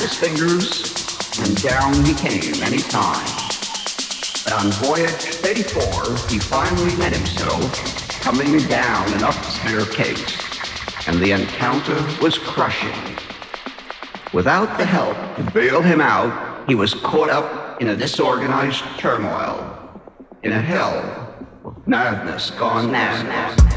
his fingers, and down he came any time. But on voyage 34, he finally met himself coming down an up staircase, and the encounter was crushing. Without the help to bail him out, he was caught up in a disorganized turmoil, in a hell of madness gone mad.